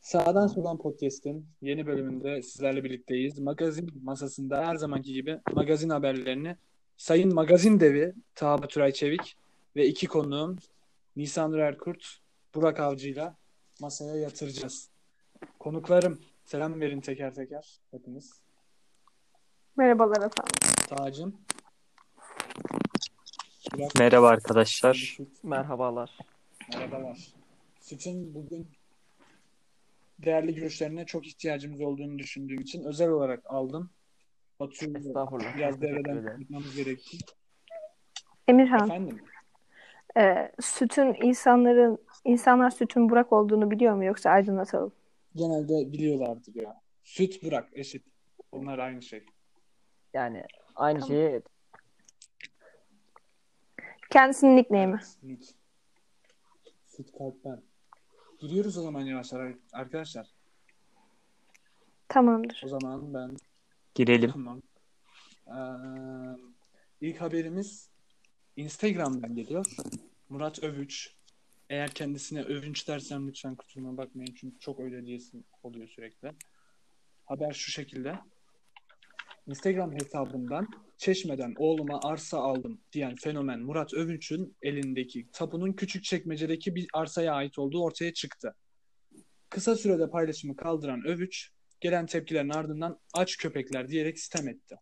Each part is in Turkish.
Sağdan Soldan Podcast'in yeni bölümünde sizlerle birlikteyiz. Magazin masasında her zamanki gibi magazin haberlerini Sayın Magazin Devi Taha Baturay Çevik ve iki konuğum Nisan Erkurt, Burak Avcı'yla masaya yatıracağız. Konuklarım selam verin teker teker hepiniz. Merhabalar efendim. Tacım. Burak, Merhaba arkadaşlar. Merhabalar. Merhabalar. Süt'ün bugün değerli görüşlerine çok ihtiyacımız olduğunu düşündüğüm için özel olarak aldım. Batu'yu Estağfurullah. biraz devreden tutmamız gerekti. Emirhan, Efendim? e, sütün insanların insanlar sütün Burak olduğunu biliyor mu yoksa aydınlatalım? Genelde biliyorlardır ya. Süt Burak eşit. Onlar aynı şey. Yani aynı şeyi Kendisinin nickname'i. Nick. Süt kalpten. Giriyoruz o zaman yavaşlar arkadaşlar. Tamamdır. O zaman ben Girelim. Tamam. Ee, ilk haberimiz Instagram'dan geliyor. Murat Övüç. Eğer kendisine övünç dersem lütfen kusuruma bakmayın çünkü çok öyle diyesim oluyor sürekli. Haber şu şekilde. Instagram hesabından Çeşme'den oğluma arsa aldım diyen fenomen Murat Övünç'ün elindeki tapunun küçük çekmecedeki bir arsaya ait olduğu ortaya çıktı. Kısa sürede paylaşımı kaldıran Övüç, gelen tepkilerin ardından aç köpekler diyerek sitem etti.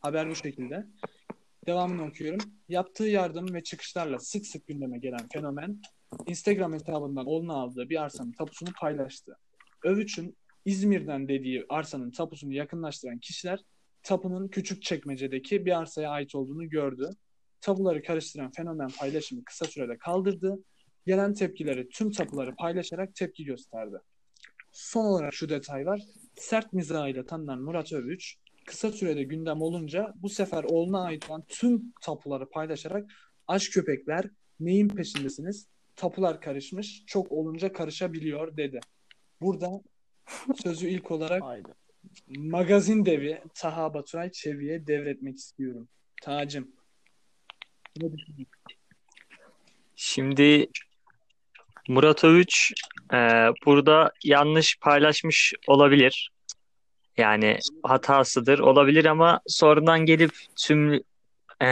Haber bu şekilde. Devamını okuyorum. Yaptığı yardım ve çıkışlarla sık sık gündeme gelen fenomen, Instagram hesabından oğluna aldığı bir arsanın tapusunu paylaştı. Övüç'ün İzmir'den dediği arsanın tapusunu yakınlaştıran kişiler tapunun küçük çekmecedeki bir arsaya ait olduğunu gördü. Tapuları karıştıran fenomen paylaşımı kısa sürede kaldırdı. Gelen tepkileri tüm tapuları paylaşarak tepki gösterdi. Son olarak şu detay var. Sert mizahıyla tanınan Murat Övüç kısa sürede gündem olunca bu sefer oğluna ait olan tüm tapuları paylaşarak aşk köpekler neyin peşindesiniz? Tapular karışmış, çok olunca karışabiliyor dedi. Burada sözü ilk olarak Haydi. Magazin devi Taha Baturay Çevi'ye devretmek istiyorum. Tacım. Ne düşünüyorsun? Şimdi Murat Övüç e, burada yanlış paylaşmış olabilir. Yani hatasıdır olabilir ama sonradan gelip tüm e,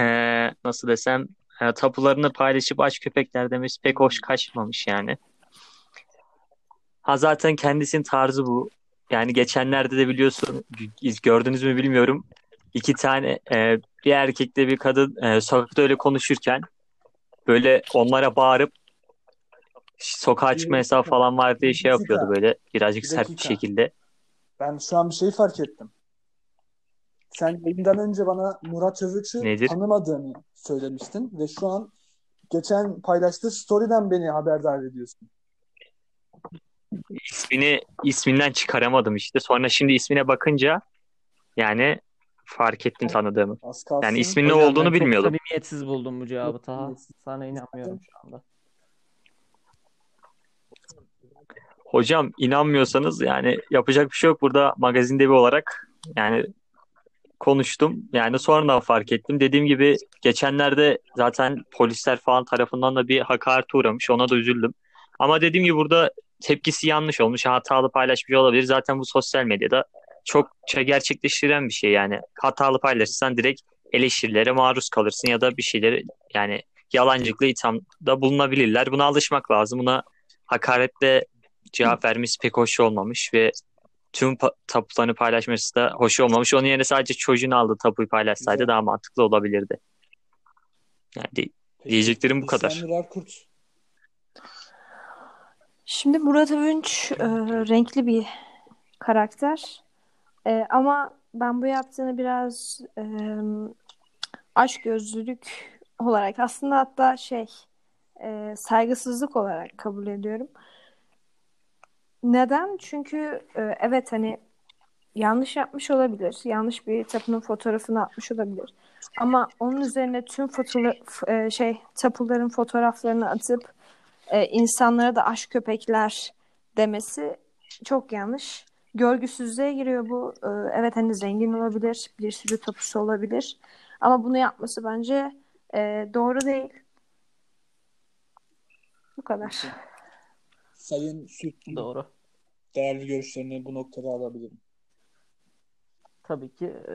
nasıl desem e, tapularını paylaşıp aç köpekler demesi pek hoş kaçmamış yani. Ha zaten kendisinin tarzı bu. Yani geçenlerde de biliyorsun gördünüz mü bilmiyorum. İki tane e, bir erkekle bir kadın e, sokakta öyle konuşurken böyle onlara bağırıp sokağa çıkma yasağı falan var diye şey yapıyordu böyle birazcık Bir sert bir şekilde. Ben şu an bir şey fark ettim. Sen yayından önce bana Murat Övüç'ü Nedir? tanımadığını söylemiştin ve şu an geçen paylaştığı story'den beni haberdar ediyorsun. İsmini isminden çıkaramadım işte. Sonra şimdi ismine bakınca yani fark ettim tanıdığımı. Yani isminin ne Hocam olduğunu ben çok bilmiyordum. samimiyetsiz buldum bu cevabı Taha. Sana inanmıyorum şu anda. Hocam inanmıyorsanız yani yapacak bir şey yok burada magazin devi olarak yani konuştum. Yani sonradan fark ettim. Dediğim gibi geçenlerde zaten polisler falan tarafından da bir hakarete uğramış. Ona da üzüldüm. Ama dediğim gibi burada tepkisi yanlış olmuş. Hatalı paylaşmış olabilir. Zaten bu sosyal medyada çokça gerçekleştiren bir şey yani. Hatalı paylaşırsan direkt eleştirilere maruz kalırsın ya da bir şeyleri yani yalancılıkla ithamda bulunabilirler. Buna alışmak lazım. Buna hakaretle cevap vermesi pek hoş olmamış ve tüm tapularını paylaşması da hoş olmamış. Onun yerine sadece çocuğunu aldığı tapuyu paylaşsaydı daha mantıklı olabilirdi. Yani de- diyeceklerim bu kadar. Nurar Kurt. Şimdi Murat Övünç e, renkli bir karakter. E, ama ben bu yaptığını biraz e, açgözlülük olarak aslında hatta şey e, saygısızlık olarak kabul ediyorum. Neden? Çünkü e, evet hani yanlış yapmış olabilir. Yanlış bir tapunun fotoğrafını atmış olabilir. Ama onun üzerine tüm fotoğraf e, şey tapuların fotoğraflarını atıp e, insanlara da aşk köpekler demesi çok yanlış. Görgüsüzlüğe giriyor bu. E, evet hani zengin olabilir, bir sürü tapusu olabilir. Ama bunu yapması bence e, doğru değil. Bu kadar. Sayın Süt Doğru. değerli görüşlerini bu noktada alabilirim. Tabii ki. e,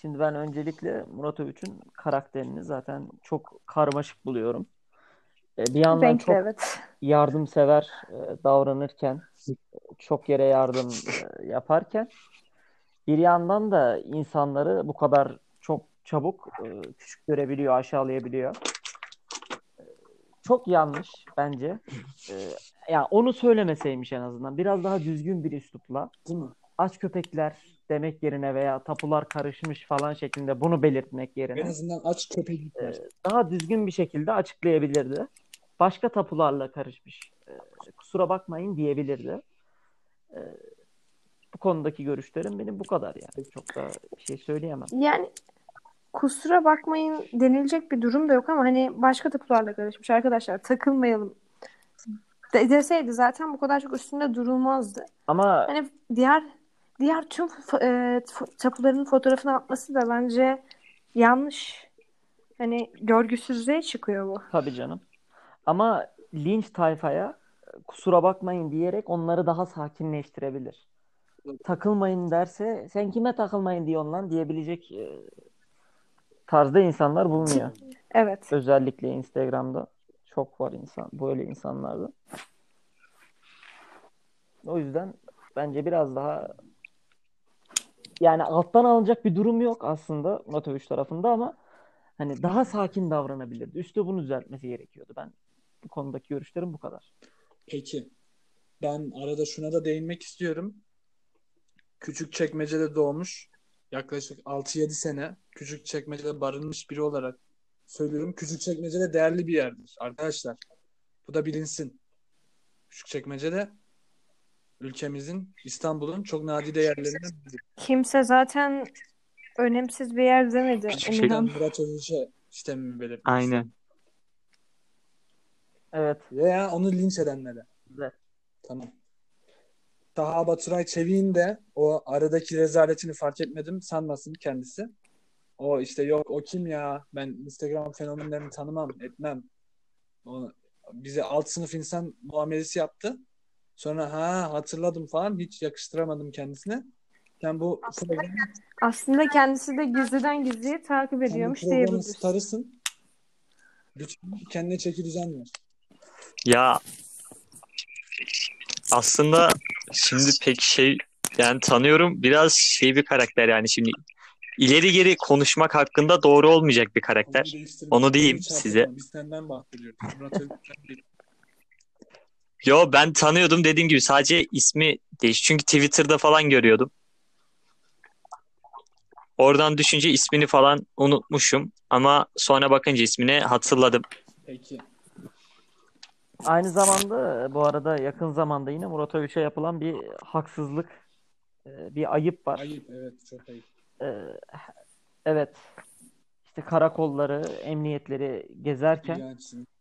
Şimdi ben öncelikle Murat Övüç'ün karakterini zaten çok karmaşık buluyorum. E, Bir yandan Renkli çok evet. yardımsever e, davranırken, çok yere yardım e, yaparken, bir yandan da insanları bu kadar çok çabuk küçük görebiliyor, aşağılayabiliyor. Çok yanlış bence. E, Yani onu söylemeseymiş en azından. Biraz daha düzgün bir üslupla Değil mi? Aç köpekler demek yerine veya tapular karışmış falan şeklinde bunu belirtmek En yerine azından aç köpeklik var. e, daha düzgün bir şekilde açıklayabilirdi. Başka tapularla karışmış. e, kusura bakmayın diyebilirdi. E, bu konudaki görüşlerim benim bu kadar yani. Çok da bir şey söyleyemem. Yani kusura bakmayın denilecek bir durum da yok ama hani başka tapularla karışmış arkadaşlar takılmayalım de- deseydi zaten bu kadar çok üstünde durulmazdı. Ama Hani diğer diğer tüm e, tapuların fotoğrafını atması da bence yanlış. Hani görgüsüzlüğe çıkıyor bu. tabii canım. Ama linç tayfaya e, kusura bakmayın diyerek onları daha sakinleştirebilir. Takılmayın derse sen kime takılmayın diyorsun lan diyebilecek e, tarzda insanlar bulunuyor. Evet. Özellikle Instagram'da çok var insan böyle insanlarda. O yüzden bence biraz daha yani alttan alınacak bir durum yok aslında Matoviç tarafında ama hani daha sakin davranabilirdi. Üslubunu düzeltmesi gerekiyordu. Ben bu konudaki görüşlerim bu kadar. Peki. Ben arada şuna da değinmek istiyorum. Küçükçekmece'de doğmuş. Yaklaşık 6-7 sene Küçükçekmece'de barınmış biri olarak söylüyorum. Küçükçekmece'de değerli bir yerdir arkadaşlar. Bu da bilinsin. Küçükçekmece'de ülkemizin, İstanbul'un çok nadide yerlerinden biri. Kimse zaten önemsiz bir yer demedi. Küçük Emirhan. Ben Murat Övüç'e istemimi belirtmek Aynen. Evet. Veya onu linç edenlere. Güzel. Tamam. Taha Baturay Çevik'in de o aradaki rezaletini fark etmedim sanmasın kendisi. O işte yok o kim ya ben Instagram fenomenlerini tanımam etmem. O, bize alt sınıf insan muamelesi yaptı. Sonra ha hatırladım falan hiç yakıştıramadım kendisine. Sen bu programın, Aslında kendisi de gizliden gizliye takip ediyormuş programın diyebiliriz. starısın. Lütfen kendine çeki düzen ver. Ya aslında şimdi pek şey yani tanıyorum biraz şey bir karakter yani şimdi ileri geri konuşmak hakkında doğru olmayacak bir karakter. Değiştirme. Onu diyeyim size. Biz senden bahsediyoruz. Yo ben tanıyordum dediğim gibi sadece ismi değiş. Çünkü Twitter'da falan görüyordum. Oradan düşünce ismini falan unutmuşum ama sonra bakınca ismini hatırladım. Peki. Aynı zamanda e, bu arada yakın zamanda yine Murat Övüç'e yapılan bir haksızlık, e, bir ayıp var. Ayıp evet çok ayıp. Ee, evet. İşte karakolları, emniyetleri gezerken,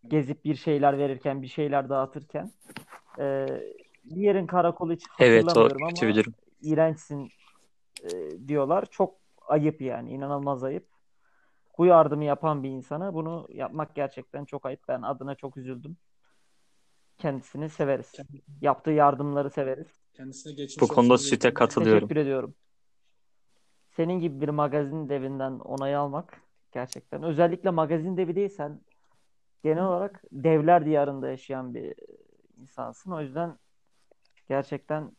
gezip bir şeyler verirken, bir şeyler dağıtırken e, bir yerin karakolu hiç Evet o ama bir durum. iğrençsin e, diyorlar. Çok ayıp yani. inanılmaz ayıp. Bu yardımı yapan bir insana bunu yapmak gerçekten çok ayıp. Ben adına çok üzüldüm. Kendisini severiz. Yaptığı yardımları severiz. Kendisine geçmiş Bu konuda dilerim. katılıyorum. Teşekkür ediyorum. Senin gibi bir magazin devinden onay almak gerçekten. Özellikle magazin devi değilsen genel olarak devler diyarında yaşayan bir insansın. O yüzden gerçekten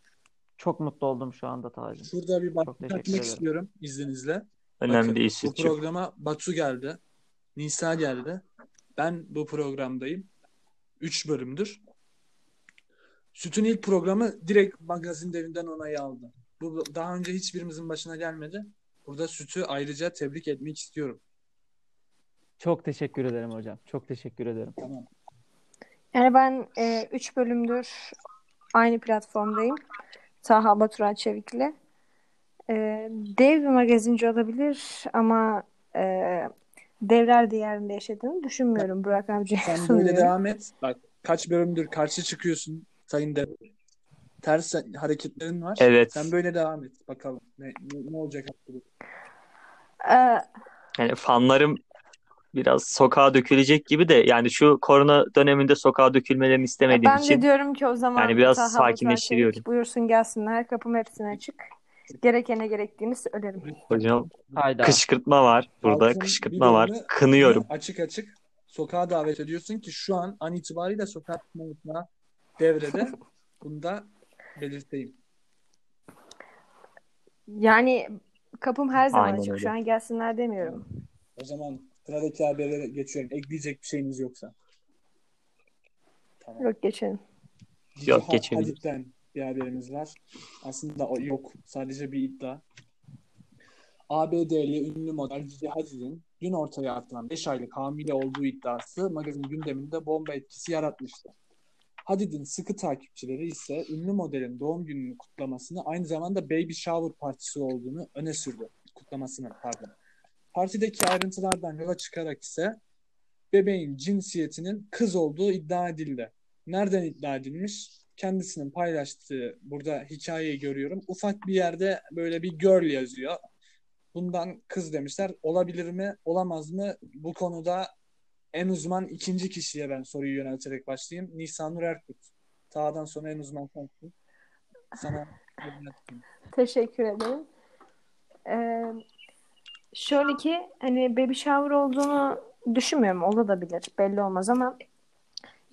çok mutlu oldum şu anda Tacım. Şurada bir başlık atmak istiyorum izninizle. Önemli Bakın, değil Bu programa Batu geldi. Nisa geldi. Ben bu programdayım. 3 bölümdür. Süt'ün ilk programı direkt magazin devinden onayı aldı. Bu daha önce hiçbirimizin başına gelmedi. Burada Süt'ü ayrıca tebrik etmek istiyorum. Çok teşekkür ederim hocam. Çok teşekkür ederim. Tamam. Yani ben 3 bölümdür aynı platformdayım. Taha Baturay Çevik'le. E, dev bir magazinci olabilir ama e, devler diyarında yaşadığını düşünmüyorum Burak amca. Sen böyle devam et. Bak kaç bölümdür karşı çıkıyorsun Sayın Dev. Ters hareketlerin var. Evet. Sen böyle devam et. Bakalım ne, ne, ne olacak. E, Yani fanlarım biraz sokağa dökülecek gibi de yani şu korona döneminde sokağa dökülmelerini istemediğim Ben için de diyorum ki o zaman yani biraz Baturay sakinleştiriyorum. Çevik buyursun gelsinler. Kapım hepsine açık. Gerekene gerektiğini söylerim. hocam Hayda. kışkırtma var burada Halkın kışkırtma var. Kınıyorum. Açık açık sokağa davet ediyorsun ki şu an an itibariyle sokak yasağı devrede. Bunu da belirteyim. Yani kapım her zaman Aynen açık. öyle. Şu an gelsinler demiyorum. O zaman sıradaki habere geçiyorum. Ekleyecek bir şeyiniz yoksa. Tamam. Yok geçelim. Yok, Cici geçelim. Hadid'den bir haberimiz var. Aslında o yok. Sadece bir iddia. ABD'li ünlü model Gigi Hadid'in dün ortaya atılan 5 aylık hamile olduğu iddiası magazin gündeminde bomba etkisi yaratmıştı. Hadid'in sıkı takipçileri ise ünlü modelin doğum gününü kutlamasını aynı zamanda baby shower partisi olduğunu öne sürdü. Kutlamasının pardon. Partideki ayrıntılardan yola çıkarak ise bebeğin cinsiyetinin kız olduğu iddia edildi. Nereden iddia edilmiş? Kendisinin paylaştığı burada hikayeyi görüyorum. Ufak bir yerde böyle bir girl yazıyor. Bundan kız demişler. Olabilir mi? Olamaz mı? Bu konuda en uzman ikinci kişiye ben soruyu yönelterek başlayayım. Nisanur Erkut. Tağdan sonra en uzman sensin. Sana. Teşekkür ederim. Ee, şöyle ki hani baby shower olduğunu düşünmüyorum. Olabilir. Belli olmaz ama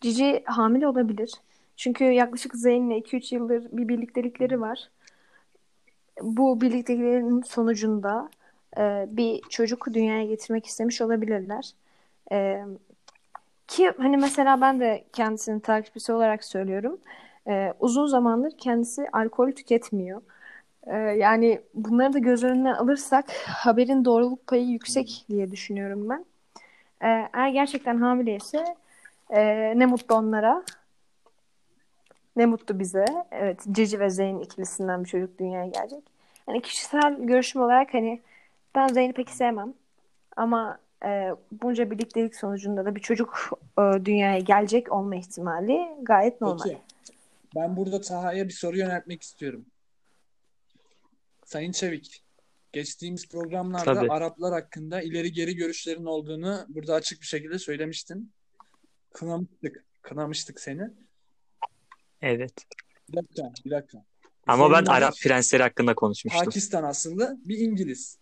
Cici hamile olabilir. Çünkü yaklaşık Zeyn'le 2-3 yıldır bir birliktelikleri var. Bu birlikteliklerin sonucunda e, bir çocuk dünyaya getirmek istemiş olabilirler. E, ki hani mesela ben de kendisinin takipçisi olarak söylüyorum. E, uzun zamandır kendisi alkol tüketmiyor. Ee, yani bunları da göz önüne alırsak haberin doğruluk payı yüksek diye düşünüyorum ben. Ee, eğer gerçekten hamileyse e, ne mutlu onlara. Ne mutlu bize. Evet, Cici ve Zeyn ikilisinden bir çocuk dünyaya gelecek. Yani kişisel görüşüm olarak hani ben Zeyn'i pek sevmem. Ama e, bunca birliktelik sonucunda da bir çocuk e, dünyaya gelecek olma ihtimali gayet normal. Peki. Ben burada Taha'ya bir soru yöneltmek istiyorum. Sayın Çevik, geçtiğimiz programlarda Tabii. Araplar hakkında ileri geri görüşlerin olduğunu burada açık bir şekilde söylemiştin. Kınamıştık. Kınamıştık seni. Evet. Bir dakika, bir dakika. Ama ben Zeyn Arap prensleri hakkında konuşmuştum. Pakistan asıllı bir İngiliz.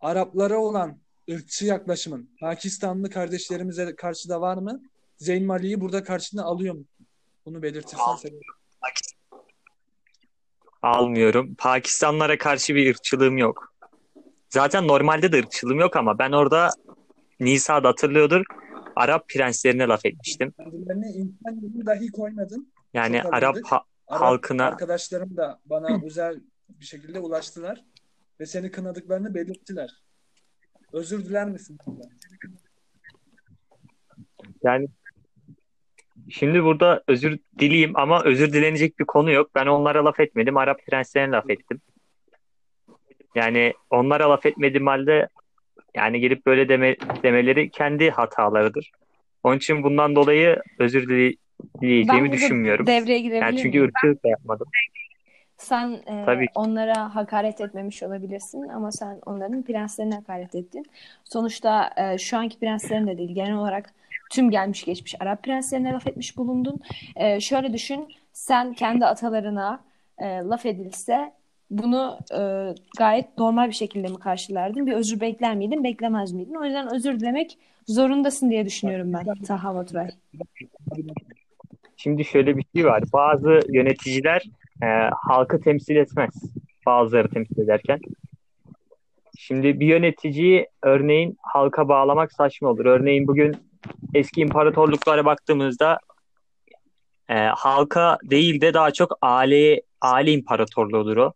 Araplara olan ırkçı yaklaşımın Pakistanlı kardeşlerimize karşı da var mı? Zeyn Malik'i burada karşına alıyor mu? Bunu belirtirsen sevinirim. Almıyorum. Pakistanlara karşı bir ırkçılığım yok. Zaten normalde de ırkçılığım yok ama ben orada Nisa'da hatırlıyordur. Arap prenslerine laf etmiştim. Kendilerine insan gibi dahi koymadın. Yani Çok Arap ha- Arap halkına arkadaşlarım da bana özel bir şekilde ulaştılar ve seni kınadıklarını belirttiler. Özür diler misin? yani şimdi burada özür dileyim ama özür dilenecek bir konu yok. Ben onlara laf etmedim. Arap prenslerine laf ettim. Yani onlara laf etmediğim halde yani gelip böyle deme, demeleri kendi hatalarıdır. Onun için bundan dolayı özür dile- dileyeceğimi düşünmüyorum. devreye girebilir Yani çünkü ırkçılık da yapmadım. Sen e, Tabii onlara hakaret etmemiş olabilirsin ama sen onların prenslerine hakaret ettin. Sonuçta e, şu anki prenslerin de değil genel olarak tüm gelmiş geçmiş Arap prenslerine laf etmiş bulundun. E, şöyle düşün sen kendi atalarına e, laf edilse bunu e, gayet normal bir şekilde mi karşılardın? Bir özür bekler miydin, beklemez miydin? O yüzden özür dilemek zorundasın diye düşünüyorum ben Taha Baturay. Şimdi şöyle bir şey var. Bazı yöneticiler e, halkı temsil etmez. Bazıları temsil ederken. Şimdi bir yöneticiyi örneğin halka bağlamak saçma olur. Örneğin bugün eski imparatorluklara baktığımızda e, halka değil de daha çok aileye, aile imparatorluğudur o.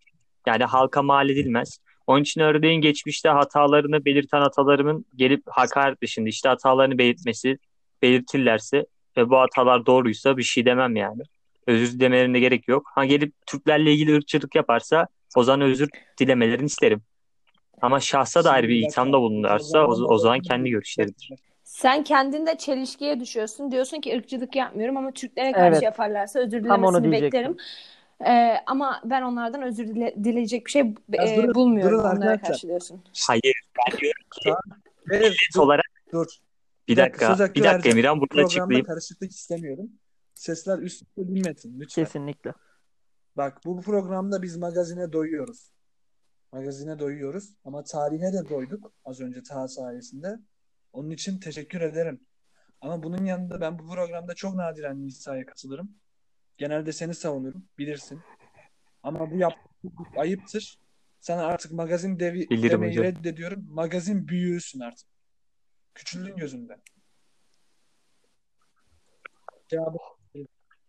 Yani halka mal edilmez. Onun için örneğin geçmişte hatalarını belirten atalarımın gelip hakaret dışında işte hatalarını belirtmesi, belirtirlerse ve bu hatalar doğruysa bir şey demem yani. Özür dilemelerine gerek yok. Ha gelip Türklerle ilgili ırkçılık yaparsa o zaman özür dilemelerini isterim. Ama şahsa dair bir ithamda bulunurlarsa o, o zaman kendi görüşleridir. Sen kendinde çelişkiye düşüyorsun. Diyorsun ki ırkçılık yapmıyorum ama Türklere karşı Evet. yaparlarsa özür dilemesini beklerim. Ee, ama ben onlardan özür dile- dileyecek bir şey Ya e, durun, bulmuyorum durun onlara arkadaşlar. karşı diyorsun. Hayır, ben diyorum ki Evet, dur, olarak dur. Bir dakika, söz hakkı bir dakika. Emirhan burada açıklayayım. karışıklık istemiyorum. Sesler üst üste binmesin lütfen. Kesinlikle. Bak bu programda biz magazine doyuyoruz. Magazine doyuyoruz ama tarihe de doyduk az önce Taha sayesinde. Onun için teşekkür ederim. Ama bunun yanında ben bu programda çok nadiren Nisa'ya katılırım. Genelde seni savunurum, bilirsin. Ama bu yaptığın ayıptır. Sana artık magazin devi Bilirim demeyi hocam. reddediyorum. Magazin büyüğüsün artık. Küçüldün gözümde. Cevabı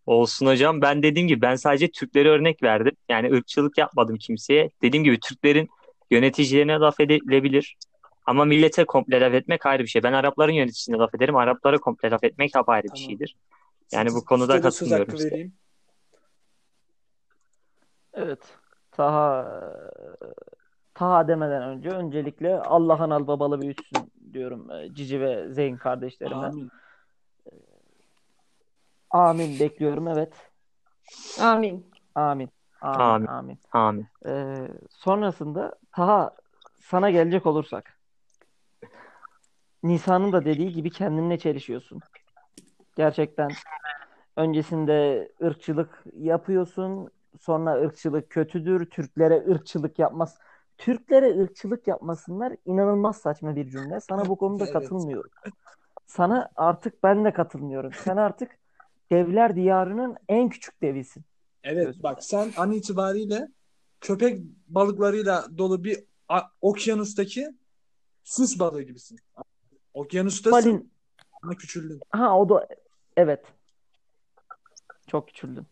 Olsun hocam. Ben dediğim gibi ben sadece Türkleri örnek verdim. Yani ırkçılık yapmadım kimseye. Dediğim gibi Türklerin yöneticilerine laf edilebilir. Ama millete komple laf etmek ayrı bir şey. Ben Arapların yöneticisine laf ederim. Araplara komple laf etmek apayrı bir Tamam. şeydir. Yani bu konuda size katılmıyorum size. vereyim. Evet. Taha Taha demeden önce öncelikle Allah'ın al babalı büyütsün diyorum e, Cici ve Zeyn kardeşlerime. Amin. Amin bekliyorum evet. Amin. Amin. Amin. Amin. Amin. Amin. Ee, sonrasında Taha sana gelecek olursak Nisa'nın da dediği gibi kendinle çelişiyorsun. Gerçekten öncesinde ırkçılık yapıyorsun. Sonra ırkçılık kötüdür. Türklere ırkçılık yapmaz. Türklere ırkçılık yapmasınlar inanılmaz saçma bir cümle. Sana bu konuda Evet. katılmıyorum. Sana artık ben de katılmıyorum. Sen artık devler diyarının en küçük devisin. Evet Gözüm. bak sen an itibariyle köpek balıklarıyla dolu bir okyanustaki süs balığı gibisin. Okyanustasın Balin ama küçüldün. Ha o da evet. Çok küçüldün.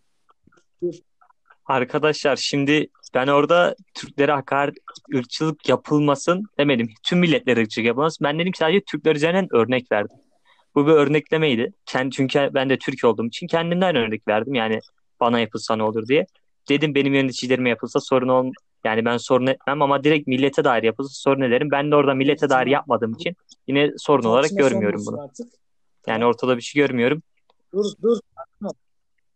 Arkadaşlar şimdi ben orada Türklere hakaret, ırkçılık yapılmasın demedim. Tüm milletlere ırkçılık yapılmasın. Ben dedim ki sadece Türkler üzerinden örnek verdim. Bu bir örneklemeydi. Kend, çünkü ben de Türk olduğum için kendimden örnek verdim. Yani bana yapılsa ne olur diye. Dedim benim yöneticilerime yapılsa sorun ol yani ben sorun etmem ama direkt millete dair yapılsa sorun ederim. Ben de orada millete dair Tamam. yapmadığım için yine sorun olarak Tartışma son görmüyorum bunu. Artık. Yani ortada bir şey görmüyorum. Dur dur.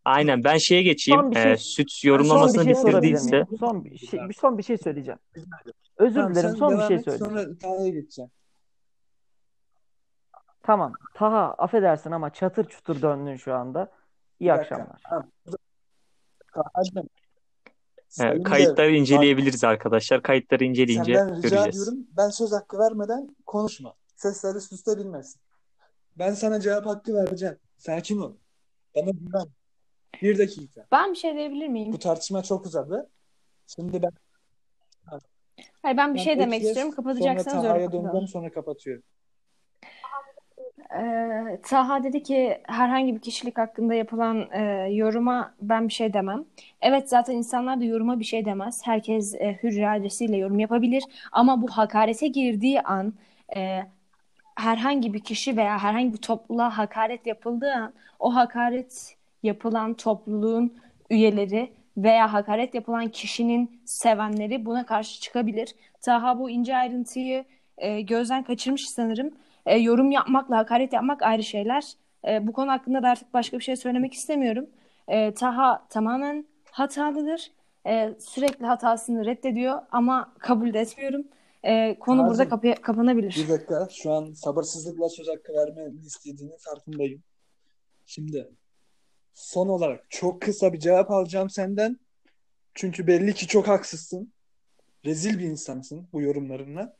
Aynen ben şeye geçeyim. Son bir şey- Ee, süt Son bir yorumlamasını şey bitirdiyse? Son bir şey, bir son bir şey söyleyeceğim. Özür Tamam, dilerim, son bir şey et, söyleyeceğim. Sonra Taha'ya geçeceğim. Tamam. Taha affedersin ama çatır çutur döndün şu anda. İyi Bir dakika. akşamlar. Tamam. Taha'cığım, sayın kayıtları dev, inceleyebiliriz arkadaşlar. Kayıtları inceleyince Senden rica göreceğiz. ediyorum. Ben söz hakkı vermeden konuşma. Sesler üst üste binmesin. Ben sana cevap hakkı vereceğim. Sakin ol. Bana güven. Bir dakika. Ben bir şey diyebilir miyim? Bu tartışma çok uzadı. Şimdi ben, Hayır ben bir ben şey demek istiyorum. sonra Kapatacaksanız öyle Taha'ya kapatalım. döneceğim sonra kapatıyorum. Ee, Taha dedi ki herhangi bir kişilik hakkında yapılan e, yoruma ben bir şey demem. Evet zaten insanlar da yoruma bir şey demez. Herkes e, hür iradesiyle yorum yapabilir. Ama bu hakarete girdiği an e, herhangi bir kişi veya herhangi bir topluluğa hakaret yapıldığı an o hakaret yapılan topluluğun üyeleri veya hakaret yapılan kişinin sevenleri buna karşı çıkabilir. Taha bu ince ayrıntıyı e, gözden kaçırmış sanırım. E, yorum yapmakla hakaret yapmak ayrı şeyler. E, bu konu hakkında da artık başka bir şey söylemek istemiyorum. E, Taha tamamen hatalıdır. E, sürekli hatasını reddediyor ama kabul de etmiyorum. E, konu Taha'cığım, burada kapı- kapanabilir. Bir dakika. Şu an sabırsızlıkla söz hakkı vermeni istediğinin farkındayım. Şimdi son olarak çok kısa bir cevap alacağım senden. Çünkü belli ki çok haksızsın. Rezil bir insansın bu yorumlarınla.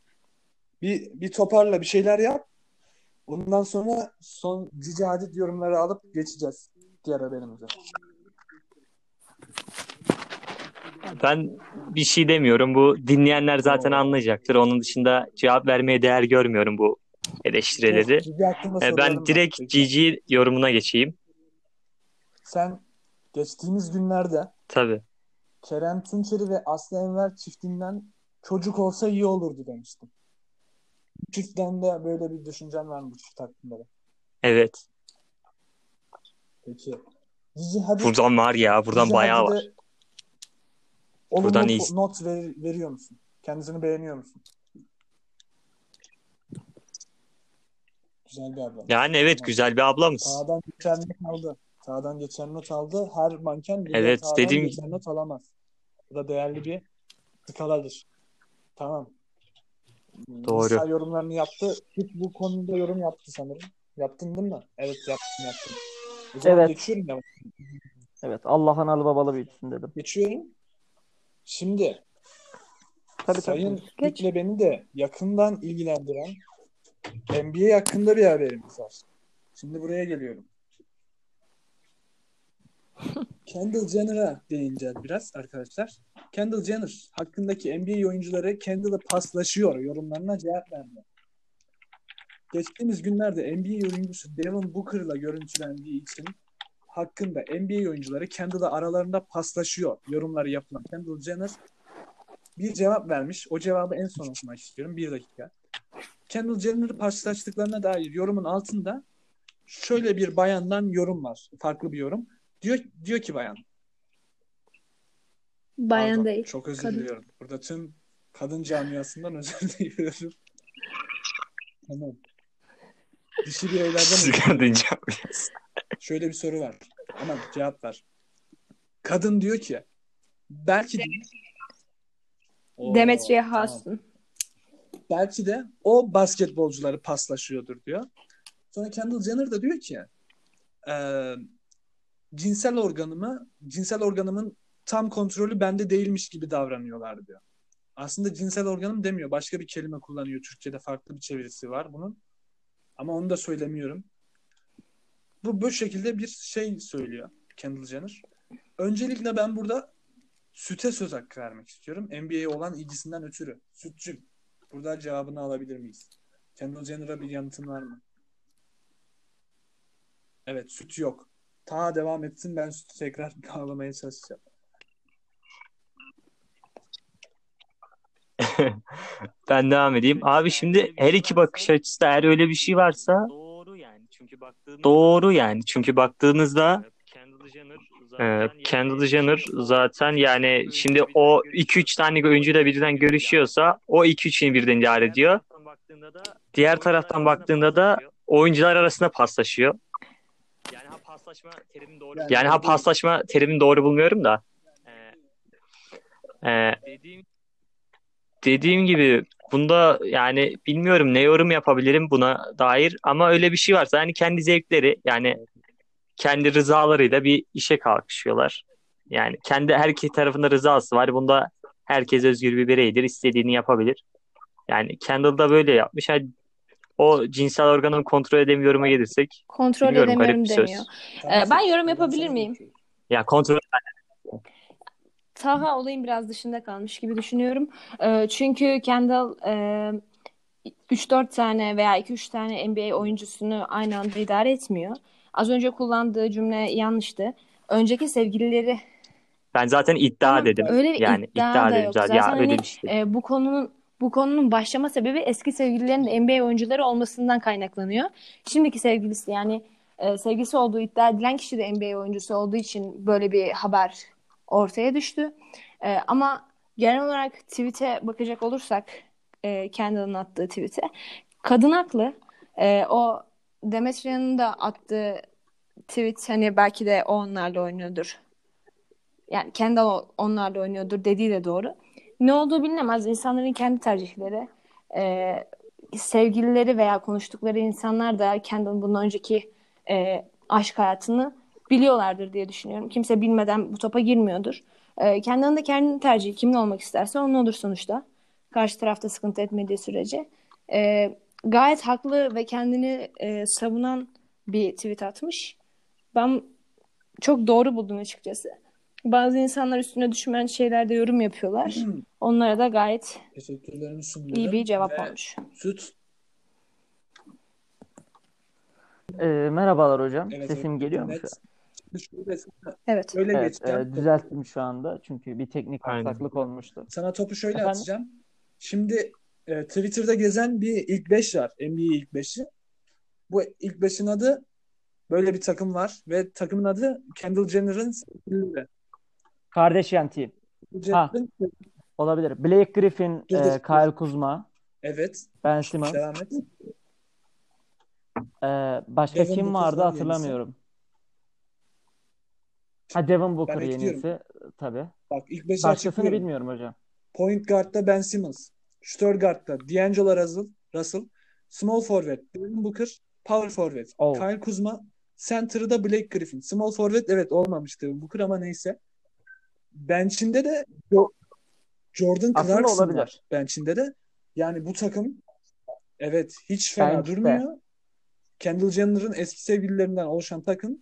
Bir, bir toparla bir şeyler yap. Ondan sonra son cici hadid yorumları alıp geçeceğiz diğer haberimize. Ben bir şey demiyorum. Bu dinleyenler zaten anlayacaktır. Onun dışında cevap vermeye değer görmüyorum bu eleştirileri. Cici E, sorularım Ben direkt Peki. GG yorumuna geçeyim. Sen geçtiğimiz günlerde Tabii. Kerem Tunçeri ve Aslı Enver çiftinden çocuk olsa iyi olurdu demiştim. Çiftten de böyle bir düşüncen var mı bu çift hakkında da? Evet. Peki. Cici hadi Buradan var ya. Buradan Cici bayağı Hadid'e var. olumlu Buradan iyisin. not ver- veriyor musun? Kendisini beğeniyor musun? Güzel bir abla. Yani evet Tamam. güzel bir ablamız. Sağdan geçen not aldı. Sağdan geçen not aldı. Her manken bir Evet, sağdan dediğim- geçen not alamaz. Bu da değerli bir skaladır. Tamam. Doğru. Nisa yorumlarını yaptı. Hiç bu konuda yorum yaptı sanırım. Yaptın değil mi? Evet yaptım yaptım. Evet. geçiyorum ya. Evet. Allah analı babalı büyütsün dedim. Geçiyorum. Şimdi Tabii Sayın. Fikre beni de yakından ilgilendiren NBA hakkında bir haberimiz var. Şimdi buraya geliyorum. Kendall Jenner'a değineceğiz biraz arkadaşlar. Kendall Jenner hakkındaki NBA oyuncuları Kendall'a paslaşıyor yorumlarına cevap verdi. Geçtiğimiz günlerde NBA oyuncusu Devin Booker'la görüntülendiği için hakkında NBA oyuncuları Kendall'a aralarında paslaşıyor yorumları yapılan Kendall Jenner bir cevap vermiş. O cevabı en son okumak istiyorum. Bir dakika. Kendall Jenner'ı paslaştıklarına dair yorumun altında şöyle bir bayandan yorum var. Farklı bir yorum. Diyor, diyor ki bayan. Bayan Pardon, değil. Çok özür kadın. diliyorum. Burada tüm kadın camiasından özür diliyorum. Tamam. Dişi bireylerden Sigara diliyorum. diyeceğim. Şöyle bir soru var. Ama cevap ver. Kadın diyor ki belki de Oo, Demetriye tamam. Haas'ın. belki de o basketbolcuları paslaşıyordur diyor. Sonra Kendall Jenner da diyor ki e, cinsel organımı cinsel organımın tam kontrolü bende değilmiş gibi davranıyorlar diyor. Aslında cinsel organım demiyor. Başka bir kelime kullanıyor. Türkçe'de farklı bir çevirisi var bunun. Ama onu da söylemiyorum. Bu bu şekilde bir şey söylüyor Kendall Jenner. Öncelikle ben burada süte söz hakkı vermek istiyorum. NBA'ye olan ilgisinden ötürü. Sütçüm. Burada cevabını alabilir miyiz? Kendall Jenner'a bir yanıtın var mı? Evet süt yok. Ta devam etsin ben sütü tekrar bağlamaya çalışacağım. Ben devam edeyim. Abi şimdi her iki bakış açısı da eğer öyle bir şey varsa Doğru yani çünkü baktığınızda doğru yani. Çünkü baktığınızda Kendall Jenner e, zaten Kendall Jenner zaten yani şimdi o 2-3 tane oyuncuyla birden görüşüyorsa o 2-3'ünü birden idare ediyor. Diğer taraftan baktığında da oyuncular arasında paslaşıyor. yani ha paslaşma terimin doğru. Yani- ha paslaşma terimini doğru bulmuyorum da. Ee, e, dediğim dediğim gibi bunda yani bilmiyorum ne yorum yapabilirim buna dair ama öyle bir şey varsa yani kendi zevkleri yani kendi rızalarıyla bir işe kalkışıyorlar. Yani kendi her iki tarafında rızası var. Bunda herkes özgür bir bireydir. istediğini yapabilir. Yani Kendall da böyle yapmış. Yani o cinsel organını kontrol edemiyorum'a gelirsek Kontrol garip edemiyorum söz. demiyor. Ee, ben yorum yapabilir miyim? ya kontrol Taha olayın biraz dışında kalmış gibi düşünüyorum. Ee, çünkü Kendall e, 3-4 tane veya 2-3 tane NBA oyuncusunu aynı anda idare etmiyor. Az önce kullandığı cümle yanlıştı. Önceki sevgilileri ben zaten iddia Tamam, dedim. öyle bir yani iddia iddia da dedim yok. zaten. Ya Zaten öyle hani, bir şey. e, bu konunun bu konunun başlama sebebi eski sevgililerin de NBA oyuncuları olmasından kaynaklanıyor. Şimdiki sevgilisi yani e, sevgilisi olduğu iddia edilen kişi de NBA oyuncusu olduğu için böyle bir haber ortaya düştü. E, ama genel olarak tweet'e bakacak olursak e, Kendall'ın attığı tweet'e kadın haklı. E, o Demetria'nın da attığı tweet hani belki de o onlarla oynuyordur. Yani Kendall onlarla oynuyordur dediği de doğru. Ne olduğu bilinemez. İnsanların kendi tercihleri. Ee, sevgilileri veya konuştukları insanlar da Kendall'ın bundan önceki e, aşk hayatını biliyorlardır diye düşünüyorum. Kimse bilmeden bu topa girmiyordur. Ee, Kendall'ın da kendi tercihi. Kimin olmak isterse onun olur sonuçta. Karşı tarafta sıkıntı etmediği sürece. Ee, gayet haklı ve kendini e, savunan bir tweet atmış. Ben çok doğru buldum açıkçası. Bazı insanlar üstüne düşmeyen şeylerde yorum yapıyorlar. Onlara da gayet Teşekkürlerimi sunuyorum. iyi bir cevap Ve olmuş. Süt. Ee, merhabalar hocam. Evet, Sesim evet, geliyor mu. Evet. şöyle Evet, geçeceğim. e, düzelttim şu anda. Çünkü bir teknik Aynen. aksaklık olmuştu. Sana topu şöyle Efendim? atacağım. Şimdi e, Twitter'da gezen bir ilk 5 var. NBA ilk 5'i. Bu ilk 5'in adı böyle bir takım var ve takımın adı Kendall Jenner'ın. Kardashian Team. Olabilir. Blake Griffin, Dur, e. Kyle Kuzma, evet. Ben Simmons. Devam et. E, başka Devin kim vardı var hatırlamıyorum. Ha Devin Booker Ben yenisi tabii. Bak ilk 5'i Başkasını bilmiyorum hocam. Point guard'da Ben Simmons. Shooter guard'da D'Angelo Russell, Russell. Small forward Devin Booker. power forward. Oh. Kyle Kuzma center'ı da Blake Griffin. Small forward evet olmamıştı Booker ama neyse. Bench'inde de Jo- Jordan Aslında Clarkson olabilir. var. Bench'inde de. Yani bu takım evet hiç fena Bench'te. durmuyor. Kendall Jenner'ın eski sevgililerinden oluşan takım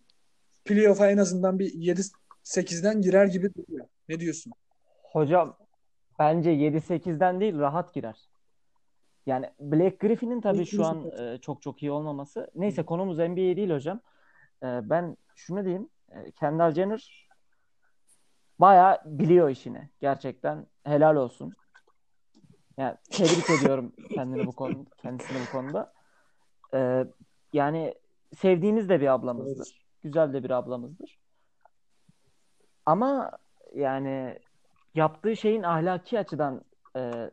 playoff'a en azından bir 7-8'den girer gibi duruyor. Ne diyorsun? Hocam bence 7-8'den değil rahat girer. Yani Blake Griffin'in tabii şu an e, çok çok iyi olmaması. Neyse konumuz NBA değil hocam. E, ben şunu diyeyim. E, Kendall Jenner bayağı biliyor işini. Gerçekten helal olsun. Yani tebrik ediyorum kendini bu konu kendisini bu konuda. E, yani sevdiğimiz de bir ablamızdır. Güzel de bir ablamızdır. Ama yani yaptığı şeyin ahlaki açıdan e,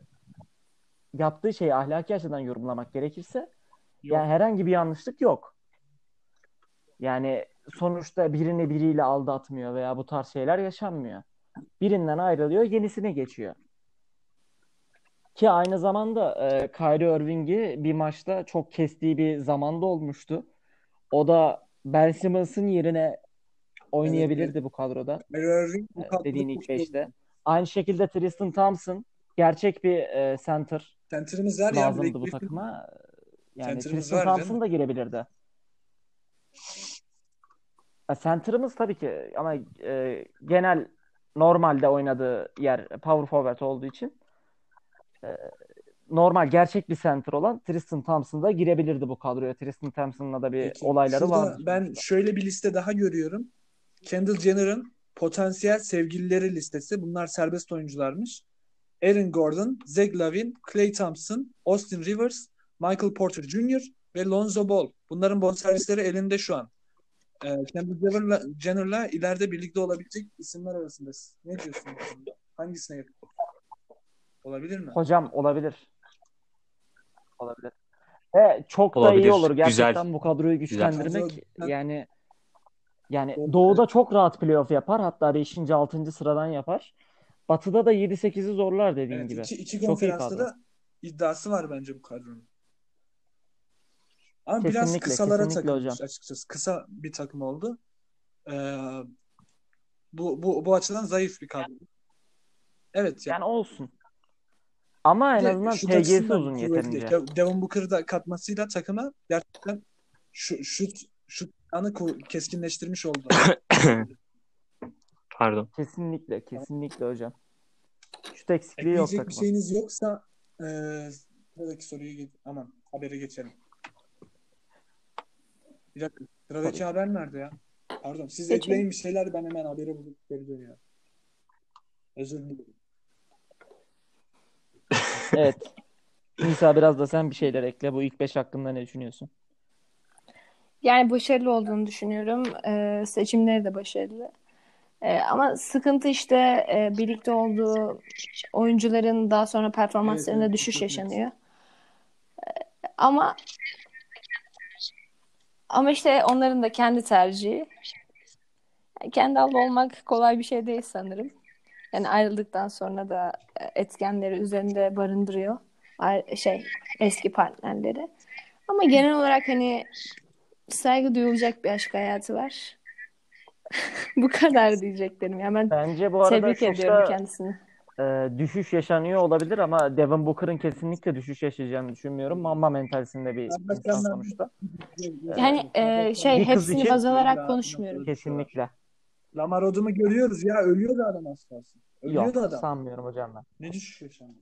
yaptığı şeyi ahlaki açıdan yorumlamak gerekirse Yok. yani herhangi bir yanlışlık yok. Yani sonuçta birini biriyle aldatmıyor veya bu tarz şeyler yaşanmıyor. Birinden ayrılıyor, yenisine geçiyor. Ki aynı zamanda e, Kyrie Irving'i bir maçta çok kestiği bir zamanda olmuştu. O da Ben Simmons'ın yerine oynayabilirdi bu kadroda. Kyrie Irving bu e, kadroda dediğin ilk beşte. Aynı şekilde Tristan Thompson gerçek bir e, center Center'ımız var ya lazımdı bu Griffin. takıma. Yani Center'ımız Tristan var Thompson canım. da girebilirdi. E, Center'ımız tabii ki ama e, genel normalde oynadığı yer power forward olduğu için e, normal gerçek bir center olan Tristan Thompson da girebilirdi bu kadroya. Tristan Thompson'la da bir Peki, olayları vardı. Ben sonuçta. şöyle bir liste daha görüyorum. Kendall Jenner'ın potansiyel sevgilileri listesi. Bunlar serbest oyuncularmış. Aaron Gordon, Zach Lavin, Klay Thompson, Austin Rivers, Michael Porter Jr. ve Lonzo Ball. Bunların bonservisleri elinde şu an. Ee, Kendall Jenner'la, Jenner'la ileride birlikte olabilecek isimler arasında. Ne diyorsun? Hangisine yakın? Olabilir mi? Hocam olabilir. Olabilir. Ve çok da Olabilir. iyi olur gerçekten Güzel. bu kadroyu Güzel. güçlendirmek. Kadro- Yani yani Doğru. Doğu'da çok rahat playoff yapar. Hatta 5. 6. sıradan yapar. Batı'da da 7-8'i zorlar dediğin Evet, gibi. iki, iki Çok iyi kadro. da iddiası var bence bu kadronun. Ama biraz Kesinlikle, kısalara kesinlikle takılmış hocam. açıkçası. Kısa bir takım oldu. Ee, bu, bu, bu açıdan zayıf bir kadro. Evet yani. Yani olsun. Ama en de azından TG'si uzun yeterince. De- Devin Booker'ı da katmasıyla takıma gerçekten şu, şut şut anı keskinleştirmiş oldu. Pardon. Kesinlikle, kesinlikle hocam. Şut eksikliği yok Ekleyecek bir şeyiniz yoksa eee sıradaki soruyu ge- aman habere geçelim. Bir dakika. Sıradaki haber nerede ya? Pardon. Siz ekleyin bir şeyler ben hemen haberi bulup geri dönüyorum. Özür dilerim. Evet. Nisa biraz da sen bir şeyler ekle. Bu ilk 5 hakkında ne düşünüyorsun? Yani başarılı olduğunu düşünüyorum. Ee, seçimleri de başarılı. Ee, ama sıkıntı işte e, birlikte olduğu oyuncuların daha sonra performanslarında Evet, düşüş yaşanıyor. Ee, ama ama işte onların da kendi tercihi. Yani kendi abla olmak kolay bir şey değil sanırım. Yani ayrıldıktan sonra da e, etkenleri üzerinde barındırıyor. Şey eski partnerleri. Ama genel olarak hani saygı duyulacak bir aşk hayatı var. Bu kadar diyeceklerim. Yani ben Bence bu arada tebrik ediyorum kendisini. e, düşüş yaşanıyor olabilir ama Devin Booker'ın kesinlikle düşüş yaşayacağını düşünmüyorum. Mamba mentalisinde bir insan sonuçta. Yani e, şey Bir hepsini baz alarak konuşmuyorum. Kesinlikle. Lamar Odom'u görüyoruz ya. Ölüyor da adam az kalsın. Ölüyor Yok da adam. sanmıyorum hocam ben. Ne düşüş yaşandı?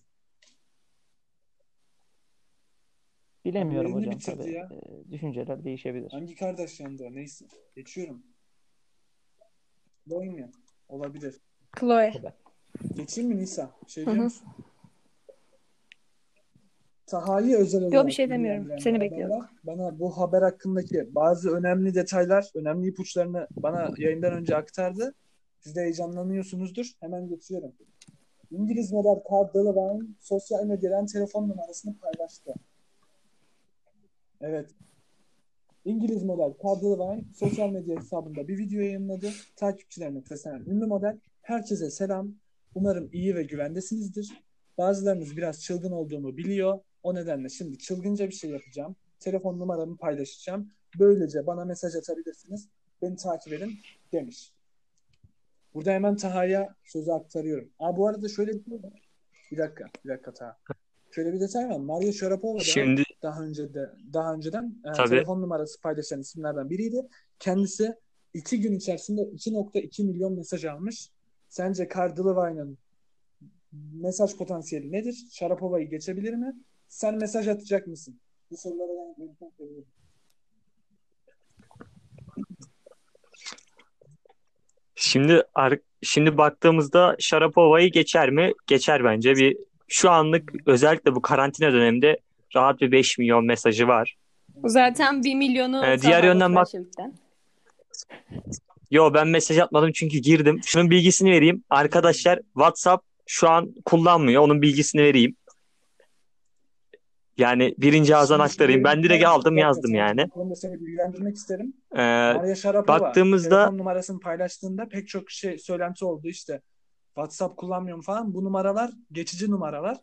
Bilemiyorum Oyunu hocam tabii. ya. E, düşünceler değişebilir. Hangi kardeş yandı? Neyse. Geçiyorum. Boymuyor. Olabilir. Chloe. Geçeyim mi Nisa? Bir şey diyor musun? Taha'yı özel Yok, olarak bir şey demiyorum. Seni bekliyorum. Bana bu haber hakkındaki bazı önemli detaylar, önemli ipuçlarını bana yayından önce aktardı. Siz de heyecanlanıyorsunuzdur. Hemen geçiyorum. İngiliz model Carl Delevingne sosyal medyadan telefon numarasını paylaştı. Evet. İngiliz model Carl Delevingne sosyal medya hesabında bir video yayınladı. Takipçilerine seslenen ünlü model herkese selam. Umarım iyi ve güvendesinizdir. Bazılarınız biraz çılgın olduğumu biliyor. O nedenle şimdi çılgınca bir şey yapacağım. telefon numaramı paylaşacağım. Böylece bana mesaj atabilirsiniz. Beni takip edin demiş. Burada hemen Taha'ya sözü aktarıyorum. Aa, bu arada şöyle bir şey var. Bir dakika, bir dakika Taha. Şöyle bir detay var. Maria Sharapova da Şimdi daha önce de daha önceden e, Tabii. telefon numarası paylaşan isimlerden biriydi. Kendisi iki gün içerisinde 2.2 milyon mesaj almış. Sence Kardilova'nın mesaj potansiyeli nedir? Sharapova'yı geçebilir mi? Sen mesaj atacak mısın? Bu sorulara ben yanıtını seviyorum. Şimdi şimdi baktığımızda Sharapova'yı geçer mi? Geçer bence. Bir şu anlık özellikle bu karantina döneminde rahat bir 5 milyon mesajı var. Zaten 1 milyonu Ee, diğer yönden bak-. Yo ben mesaj atmadım çünkü girdim. Şunun bilgisini vereyim. Arkadaşlar WhatsApp şu an kullanmıyor. Onun bilgisini vereyim. Yani birinci ağızdan aktarayım. Ben direkt aldım yazdım yani. Konuda seni bilgilendirmek isterim. Ee, Maria Sharapova baktığımızda- telefon numarasını paylaştığında pek çok şey söylenti oldu işte. WhatsApp kullanmıyorum falan. Bu numaralar geçici numaralar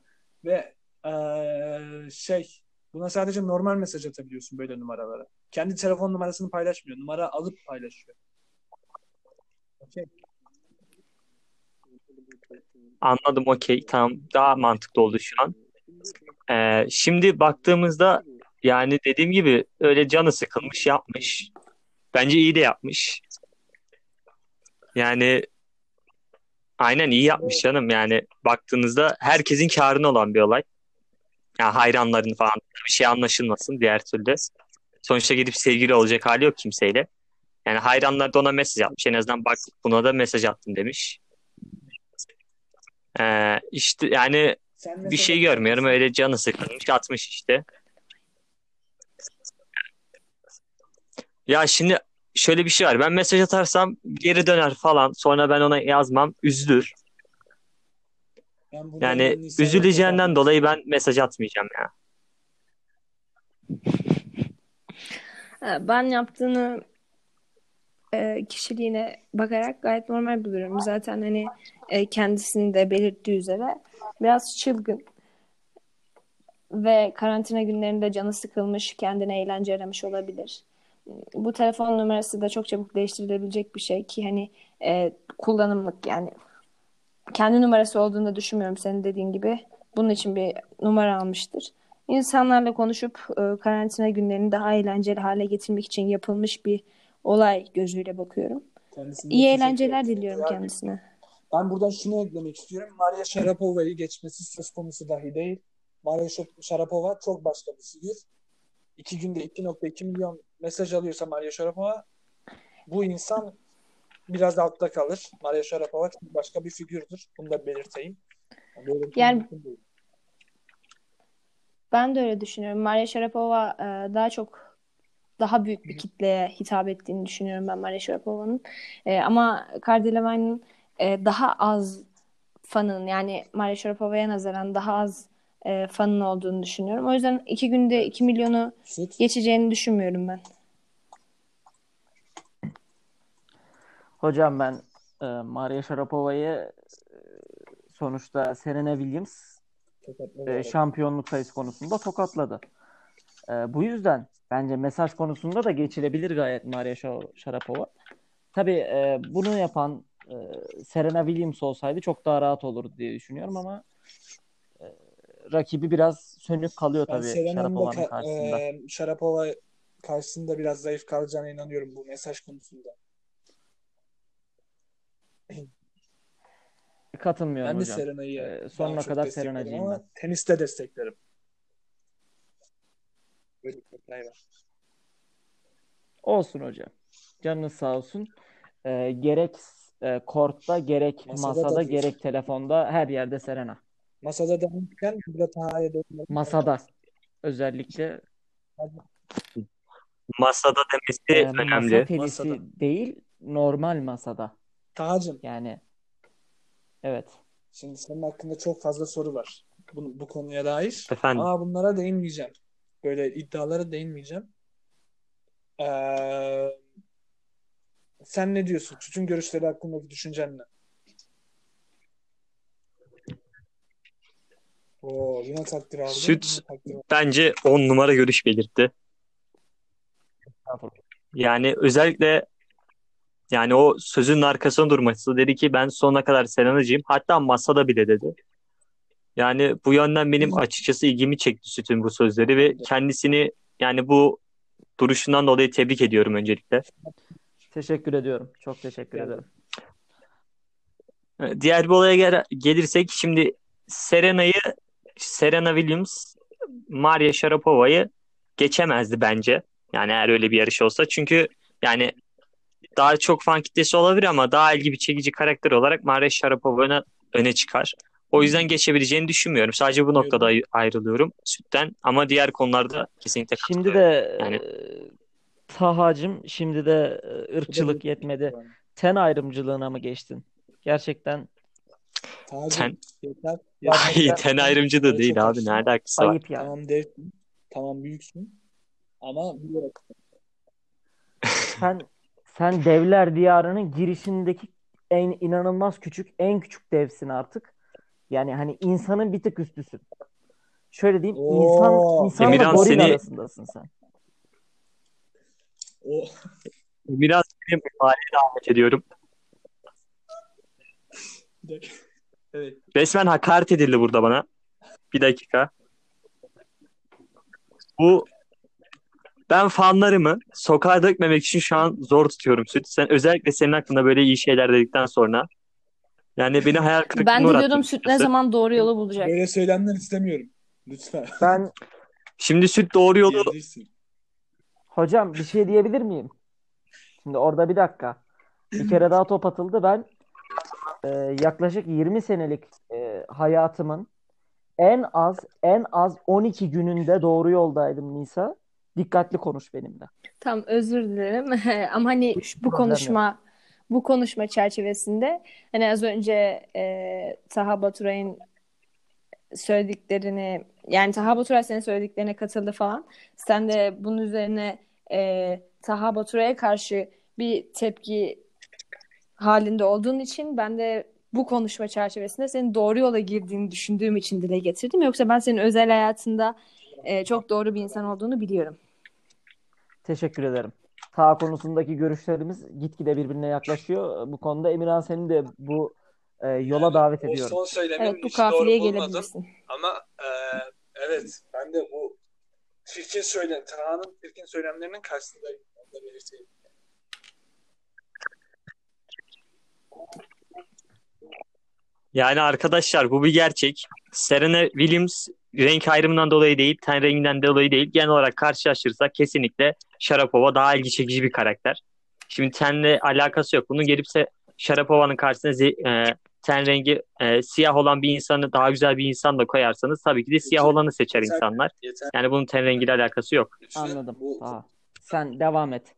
ve eee, şey buna sadece normal mesaj atabiliyorsun böyle numaralara. Kendi telefon numarasını paylaşmıyor. Numara alıp paylaşıyor. Okey. Anladım okey tamam daha mantıklı oldu şu an. Ee, şimdi baktığımızda yani dediğim gibi öyle canı sıkılmış yapmış. Bence iyi de yapmış. Yani aynen iyi yapmış canım yani baktığınızda herkesin kârına olan bir olay. Yani hayranların falan bir şey anlaşılmasın diğer türlü. Sonuçta gidip sevgili olacak hali yok kimseyle. Yani hayranlar da ona mesaj atmış. En azından bak buna da mesaj attım demiş. Ee, işte yani Sen bir şey görmüyorum. Öyle canı sıkılmış atmış işte. Ya şimdi şöyle bir şey var. Ben mesaj atarsam geri döner falan. Sonra ben ona yazmam. Üzülür. Ben Yani üzüleceğinden toparlayayım. dolayı ben mesaj atmayacağım ya. Ben yaptığını e, kişiliğine bakarak gayet normal buluyorum. Zaten hani e, kendisinin de belirttiği üzere biraz çılgın ve karantina günlerinde canı sıkılmış, kendine eğlence aramış olabilir. Bu telefon numarası da çok çabuk değiştirilebilecek bir şey ki hani e, kullanımlık yani kendi numarası olduğunu da düşünmüyorum senin dediğin gibi. Bunun için bir numara almıştır. İnsanlarla konuşup e, karantina günlerini daha eğlenceli hale getirmek için yapılmış bir olay gözüyle bakıyorum. Kendisine İyi eğlenceler diliyorum Yani kendisine. Ben buradan şunu eklemek istiyorum. Maria Sharapova'yı geçmesi söz konusu dahi değil. Maria Sharapova çok başka bir figür. İki günde 2.2 milyon mesaj alıyorsa Maria Sharapova bu insan biraz altta kalır. Maria Sharapova çok başka bir figürdür. Bunu da belirteyim. Böyle Yani-. Ben de öyle düşünüyorum. Maria Sharapova e, daha çok daha büyük bir kitleye hitap ettiğini düşünüyorum ben Maria Sharapova'nın. E, ama Kardilema'nın e, daha az fanın yani Maria Sharapova'ya nazaran daha az e, fanın olduğunu düşünüyorum. O yüzden iki günde 2 milyonu geçeceğini düşünmüyorum ben. Hocam ben e, Maria Sharapova'yı e, sonuçta Serena Williams e, şampiyonluk sayısı konusunda tokatladı. E, bu yüzden bence mesaj konusunda da geçilebilir gayet Maria Sha- Sharapova. Tabii e, bunu yapan e, Serena Williams olsaydı çok daha rahat olurdu diye düşünüyorum ama e, rakibi biraz sönük kalıyor Ben tabii Sharapova'nın ka- karşısında. e, Sharapova karşısında biraz zayıf kalacağına inanıyorum bu mesaj konusunda. Katılmıyorum Ben de hocam. Serena'yı Ee, daha sonuna çok kadar Serena'cıyım ben. teniste desteklerim. Var. Olsun hocam. Canınız sağ olsun. E, gerek e, kortta gerek Masada masada, da gerek telefonda her yerde Serena. Masada demişken burada Taha'ya dönmek Masada özellikle Masada demesi e, masa önemli. tenisi Masada. değil normal masada. Taha'cığım Yani evet. şimdi senin hakkında çok fazla soru var bu, bu konuya dair. Efendim. Ama bunlara değinmeyeceğim. Böyle iddialara değinmeyeceğim. Ee, sen ne diyorsun? Çocuğun görüşleri hakkındaki düşüncen ne? Oo, yine takdir aldım. Süt Yine takdir aldım. bence 10 numara görüş belirtti. Yani özellikle yani o sözün arkasında durması dedi ki ben sonuna kadar Serenacıyım. Hatta masada bile dedi. Yani bu yönden benim açıkçası ilgimi çekti Süt'ün bu sözleri ve kendisini yani bu duruşundan dolayı tebrik ediyorum öncelikle. Teşekkür ediyorum. Çok teşekkür ederim. Diğer bir olaya gel- gelirsek şimdi Serena'yı Serena Williams Maria Sharapova'yı geçemezdi bence. Yani eğer öyle bir yarış olsa. Çünkü yani daha çok fan kitlesi olabilir ama daha ilgi bir çekici karakter olarak Maria Sharapova öne, öne çıkar. O yüzden geçebileceğini düşünmüyorum. Sadece bu noktada ay- ayrılıyorum sütten ama diğer konularda kesinlikle Şimdi de Yani- e, Tahacım şimdi de e, ırkçılık yetmedi. Ten ayrımcılığına mı geçtin? Gerçekten Ten- yeter. Ay, yeter. ten ayrımcı da değil abi. haklısın. Ne alakası var? ayıp yani. Tamam devsin. Tamam büyüksün. Ama. Sen sen devler diyarının girişindeki en inanılmaz küçük, en küçük devsin artık. Yani hani insanın bir tık üstüsün. Şöyle diyeyim, Oo. insan insanla Emirhan, goril seni- arasındasın sen. O Biraz benim mübareğe davet ediyorum. evet. Resmen hakaret edildi burada bana. Bir dakika. Bu ben fanlarımı sokağa dökmemek için şu an zor tutuyorum Süt. Sen özellikle senin hakkında böyle iyi şeyler dedikten sonra. Yani beni hayal kırıklığına Ben de uğrattın diyordum süt ne açıkçası. zaman doğru yolu bulacak. Böyle söylemler istemiyorum. Lütfen. Ben Şimdi Süt doğru yolu Diyebilirsin. hocam bir şey diyebilir miyim? Şimdi orada bir dakika. Bir kere daha top atıldı. Ben e, yaklaşık 20 senelik e, hayatımın en az en az 12 gününde doğru yoldaydım Nisa. Dikkatli konuş benimle. Tamam özür dilerim ama hani şu- bu problem yok. konuşma bu konuşma çerçevesinde hani az önce e, Taha Baturay'ın söylediklerini yani Taha Baturay senin söylediklerine katıldı falan. Sen de bunun üzerine e, Taha Baturay'a karşı bir tepki halinde olduğun için ben de bu konuşma çerçevesinde senin doğru yola girdiğini düşündüğüm için dile getirdim. Yoksa ben senin özel hayatında e, çok doğru bir insan olduğunu biliyorum. Teşekkür ederim. Ta konusundaki görüşlerimiz gitgide birbirine yaklaşıyor. Bu konuda Emirhan seni de bu e, yola davet O ediyorum. son söylemin Evet bu kafileye gelebilirsin. Ama e, evet ben de bu çirkin söylem, Taha'nın çirkin söylemlerinin karşısındayım. Onu da belirteyim. Yani arkadaşlar bu bir gerçek. Serena Williams renk ayrımından dolayı değil, ten renginden dolayı değil. Genel olarak karşılaştırırsak kesinlikle Sharapova daha ilgi çekici bir karakter. Şimdi tenle alakası yok. Bunun gelipse Sharapova'nın karşısına ze- e, ten rengi e, siyah olan bir insanı daha güzel bir insan da koyarsanız tabii ki de siyah olanı seçer Yeter. insanlar. Yeter. Yani bunun ten rengiyle alakası yok. Anladım. Taha. Sen devam et.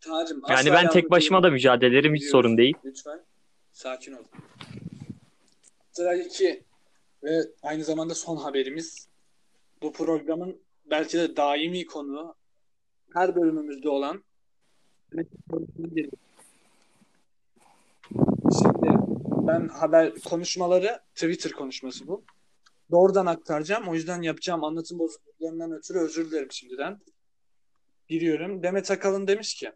Taha'cığım, Yani ben tek başıma da mücadele ederim hiç Biliyoruz. sorun değil. Lütfen sakin ol. Sıradaki ve aynı zamanda son haberimiz. Bu programın belki de daimi konu her bölümümüzde olan Şimdi ben haber konuşmaları Twitter konuşması bu. Doğrudan aktaracağım. O yüzden yapacağım anlatım bozukluklarından ötürü özür dilerim şimdiden. Giriyorum. Demet Akalın demiş ki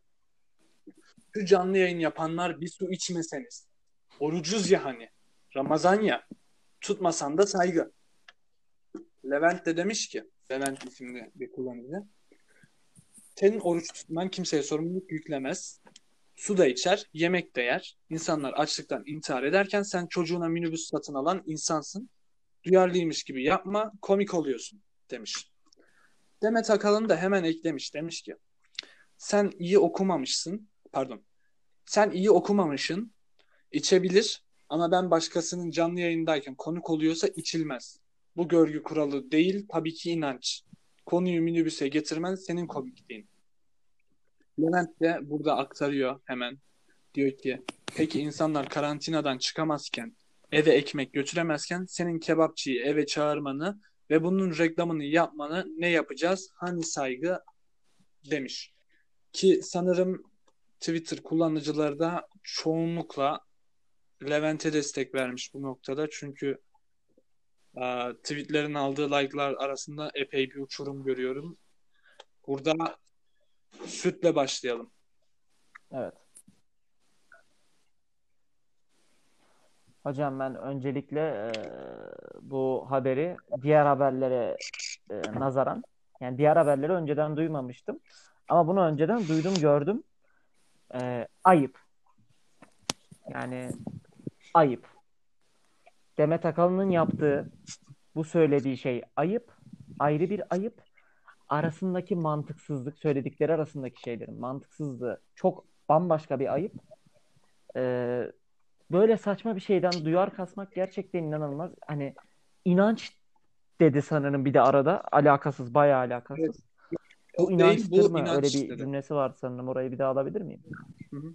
şu canlı yayın yapanlar bir su içmeseniz. Orucuz ya hani. Ramazan ya. Tutmasan da saygı. Levent de demiş ki Levent isimli bir kullanıcı. Senin oruç tutman kimseye sorumluluk yüklemez. Su da içer, yemek de yer. İnsanlar açlıktan intihar ederken sen çocuğuna minibüs satın alan insansın. Duyarlıymış gibi yapma, komik oluyorsun demiş. Demet Akalın da hemen eklemiş. Demiş ki sen iyi okumamışsın. Pardon. Sen iyi okumamışsın. İçebilir ama ben başkasının canlı yayındayken konuk oluyorsa içilmez. Bu görgü kuralı değil, tabii ki inanç. Konuyu minibüse getirmen senin komikliğin. Levent de burada aktarıyor hemen. Diyor ki peki insanlar karantinadan çıkamazken eve ekmek götüremezken senin kebapçıyı eve çağırmanı ve bunun reklamını yapmanı ne yapacağız? Hani saygı demiş. Ki sanırım Twitter kullanıcıları da çoğunlukla Levent'e destek vermiş bu noktada. Çünkü e, tweetlerin aldığı like'lar arasında epey bir uçurum görüyorum. Burada sütle başlayalım. Evet. Hocam ben öncelikle e, bu haberi diğer haberlere e, nazaran yani diğer haberleri önceden duymamıştım. Ama bunu önceden duydum, gördüm. E, ayıp. Yani ayıp. Demet Akalın'ın yaptığı bu söylediği şey ayıp. Ayrı bir ayıp. Arasındaki mantıksızlık, söyledikleri arasındaki şeylerin mantıksızlığı çok bambaşka bir ayıp. Ee, böyle saçma bir şeyden duyar kasmak gerçekten inanılmaz. Hani inanç dedi sanırım bir de arada. Alakasız, bayağı alakasız. Evet. Bu Değil, inançtır bu mı? inanç Öyle bir dedi. cümlesi var sanırım. Orayı bir daha alabilir miyim? Hı hı.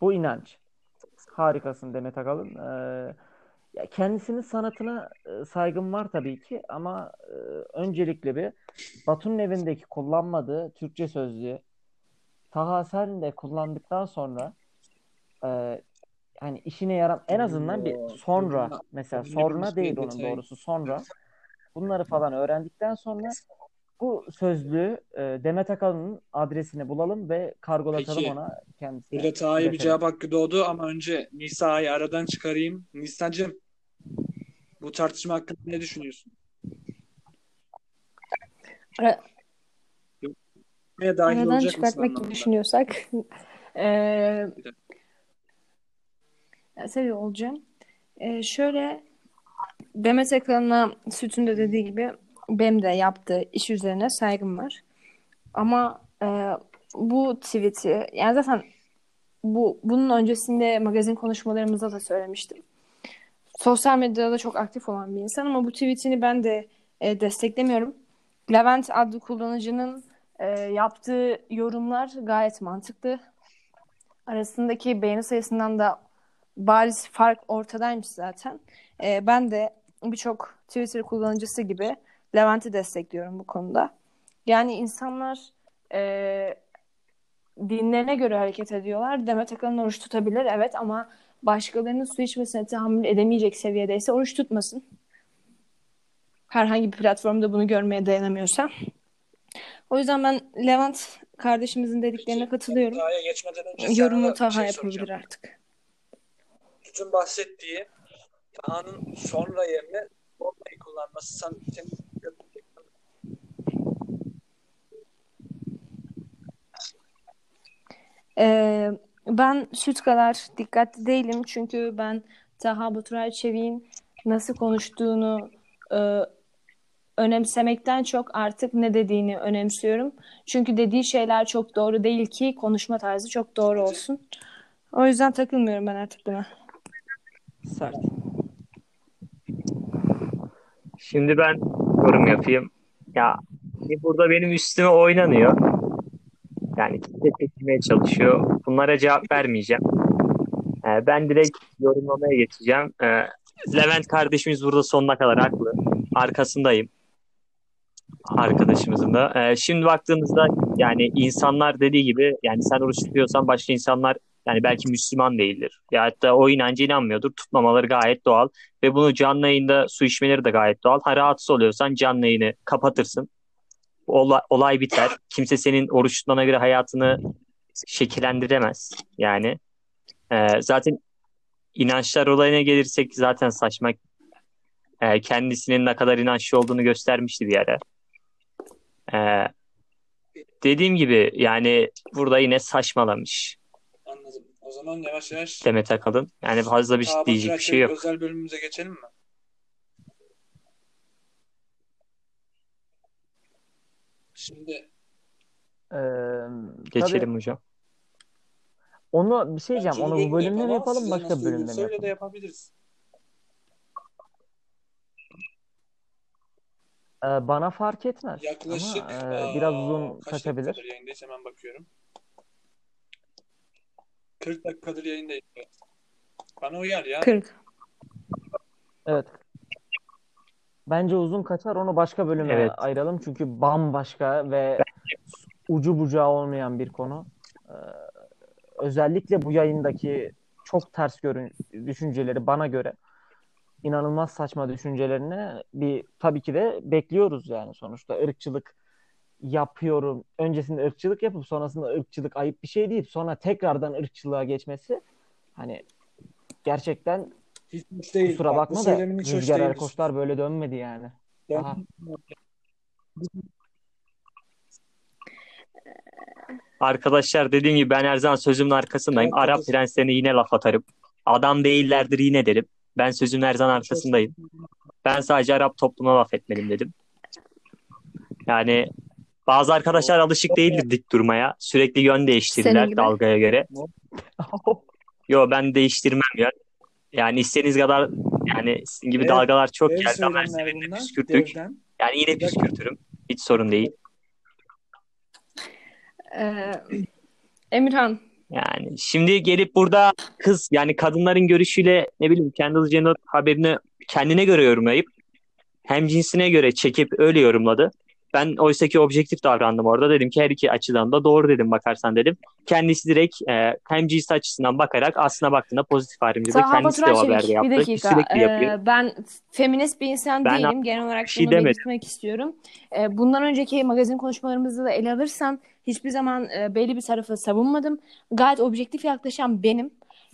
Bu inanç. Harikasın Demet Akalın. Ee, ya kendisinin sanatına e, saygım var tabii ki ama e, öncelikle bir Batu'nun evindeki kullanmadığı Türkçe sözlüğü Taha Ser'in de kullandıktan sonra e, hani işine yaram en azından bir sonra mesela sonra değil onun doğrusu sonra bunları falan öğrendikten sonra bu sözlüğü e, Demet Akalın'ın adresini bulalım ve kargolatalım Peki. ona kendisine. Burada Taha'ya bir cevap hakkı doğdu ama önce Nisa'yı aradan çıkarayım. Nisa'cığım bu tartışma hakkında ne düşünüyorsun? Ara- dahil Aradan çıkartmak gibi düşünüyorsak ya tabii olacağım. Eee, şöyle Demet Akalın'a Süt'ün de dediği gibi benim de yaptığı iş üzerine saygım var. Ama eee, bu tweet'i yani zaten bu bunun öncesinde magazin konuşmalarımızda da söylemiştim. Sosyal medyada da çok aktif olan bir insan ama bu tweetini ben de e, desteklemiyorum. Levent adlı kullanıcının e, yaptığı yorumlar gayet mantıklı. Arasındaki beğeni sayısından da bariz fark ortadaymış zaten. E, ben de birçok Twitter kullanıcısı gibi Levent'i destekliyorum bu konuda. Yani insanlar e, dinlerine göre hareket ediyorlar. Demet Akalın oruç tutabilir evet ama başkalarının su içmesine tahammül edemeyecek seviyedeyse oruç tutmasın. Herhangi bir platformda bunu görmeye dayanamıyorsa. O yüzden ben Levent kardeşimizin dediklerine katılıyorum. Yorumu Taha şey yapabilir soracağım. artık. Bütün bahsettiği Taha'nın sonra yerine sonrayı kullanması sen, senin dikkatini çekti mi? Ee, ben süt kadar dikkatli değilim çünkü ben Taha Baturay Çevik'in nasıl konuştuğunu e, önemsemekten çok artık ne dediğini önemsiyorum. Çünkü dediği şeyler çok doğru değil ki konuşma tarzı çok doğru olsun. O yüzden takılmıyorum ben artık buna. Sert. Şimdi ben yorum yapayım. Ya burada benim üstüme oynanıyor. Yani kitle çekmeye çalışıyor. Bunlara cevap vermeyeceğim. Ee, ben direkt yorumlamaya geçeceğim. Ee, Levent kardeşimiz burada sonuna kadar haklı. Arkasındayım. Arkadaşımızın da. Ee, şimdi baktığımızda yani insanlar dediği gibi yani sen oruç tutuyorsan başka insanlar yani belki Müslüman değildir. Ya hatta o inancı inanmıyordur. Tutmamaları gayet doğal. Ve bunu canlı yayında su içmeleri de gayet doğal. Ha rahatsız oluyorsan canlı yayını kapatırsın. Olay, olay biter. Kimse senin oruç tutmana göre hayatını şekillendiremez. Yani Ee, zaten inançlar olayına gelirsek zaten saçma. Ee, kendisinin ne kadar inançlı olduğunu göstermişti bir ara. Ee, dediğim gibi yani burada yine saçmalamış Anladım. O zaman yavaş yavaş Demet Akalın. Yani fazla bir Taha diyecek bir şey yok. Özel bölümümüze geçelim mi? Şimdi Ee, Geçelim tabii hocam. onu bir şey diyeceğim. bence Onu bu bu bölümde mi yapalım, yapalım başka bir bölümde mi öyle de yapalım? yapabiliriz. Ee, bana fark etmez Yaklaşık ama e, biraz uzun kaç kaçabilir. dakikadır yayındayız hemen bakıyorum. 40 dakikadır yayındayız. Bana uyar ya. 40. Evet. Bence uzun kaçar. Onu başka bölüme Evet. ayıralım. Çünkü bambaşka ve ucu bucağı olmayan bir konu. Ee, özellikle bu yayındaki çok ters görün düşünceleri bana göre inanılmaz saçma düşüncelerini bir tabii ki de bekliyoruz yani sonuçta ırkçılık yapıyorum. Öncesinde ırkçılık yapıp sonrasında ırkçılık ayıp bir şey değil. Sonra tekrardan ırkçılığa geçmesi hani gerçekten Hiç hoş değil. kusura Bak, bakma da Rüzgar. Erkoçlar böyle dönmedi yani. Aha. Arkadaşlar dediğim gibi ben her zaman sözümün arkasındayım. Evet, Arap prenslerine yine laf atarım. Adam değillerdir yine derim. Ben sözümün her zaman arkasındayım. Ben sadece Arap toplumuna laf etmedim dedim. Yani bazı arkadaşlar alışık değildir dik durmaya. Sürekli yön değiştirirler dalgaya göre. Yo ben değiştirmem ya. Yani istediğiniz kadar yani sizin gibi Evet, dalgalar çok Dev geldi ama her söylemler seferinde bunlar. püskürtük. Devden. Yani yine püskürtürüm. Hiç sorun değil. Ee, Emirhan Yani şimdi gelip burada kız yani kadınların görüşüyle ne bileyim Kendall Jenner haberini kendine göre yorumlayıp hem cinsine göre çekip öyle yorumladı. Ben oysaki objektif davrandım orada. Dedim ki her iki açıdan da doğru dedim bakarsan dedim. Kendisi direkt e, hem cins açısından bakarak aslına baktığında pozitif ayrımcılığı kendisi de o haberde bir yaptı. dakika. Sürekli yapıyor. Ee, ben feminist bir insan Ben değilim. Genel olarak bir şey bunu belirtmek istiyorum. Ee, bundan önceki magazin konuşmalarımızda da ele alırsan hiçbir zaman e, belli bir tarafı savunmadım. Gayet objektif yaklaşan benim.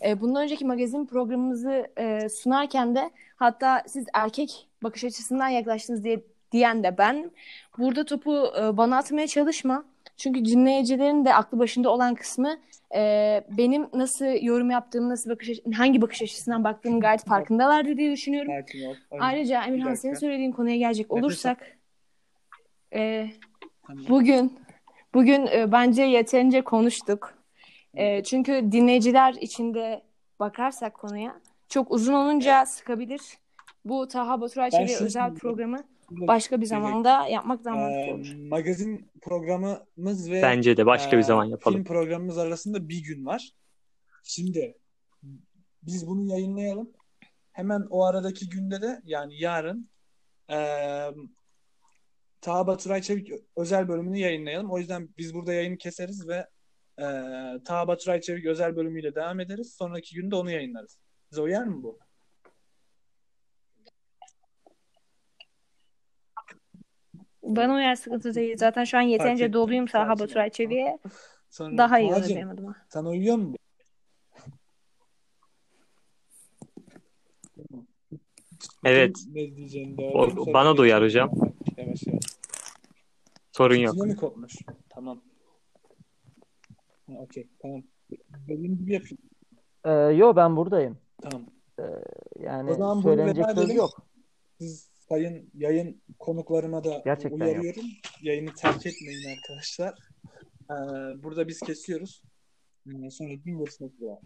E, bundan önceki magazin programımızı e, sunarken de hatta siz erkek bakış açısından yaklaştınız diye diyen de ben. Burada topu e, bana atmaya çalışma. Çünkü dinleyicilerin de aklı başında olan kısmı e, benim nasıl yorum yaptığım, nasıl bakış hangi bakış açısından baktığımı gayet farkındalardı diye düşünüyorum. Ol. Ayrıca Emirhan senin söylediğin konuya gelecek olursak e, Tamam. bugün bugün e, bence yeterince konuştuk. E, çünkü dinleyiciler içinde bakarsak konuya çok uzun olunca sıkabilir. Bu Taha şunu özel programı başka bir zamanda yapmak daha mantıklı Ee, olur. magazin programımız ve Bence de başka bir e, zaman yapalım. film programımız arasında bir gün var. Şimdi biz bunu yayınlayalım. Hemen o aradaki günde de yani yarın e, Taha Baturay Çevik özel bölümünü yayınlayalım. O yüzden biz burada yayını keseriz ve e, Taha Baturay Çevik özel bölümüyle devam ederiz. Sonraki günde onu yayınlarız. Bize uyar mı bu? Bana uyar sıkıntı değil. Zaten şu an yeterince ettim. doluyum ol. Baturay Çevi'ye. Sonra Daha iyi olur benim adıma. Sana uyuyor mu? Evet. O- bana da uyar hocam. Yavaş yavaş. Sorun yok. Yine mi kopmuş? Tamam. Okey, tamam. Dediğim gibi yapayım. Ee, yo ben buradayım. Tamam. Yani O zaman bunu söylenecek söz yok. Siz sayın yayın konuklarıma da Gerçekten uyarıyorum. Yayını terk etmeyin arkadaşlar. Ee, burada biz kesiyoruz. Ee, sonra gün görüşmek üzere.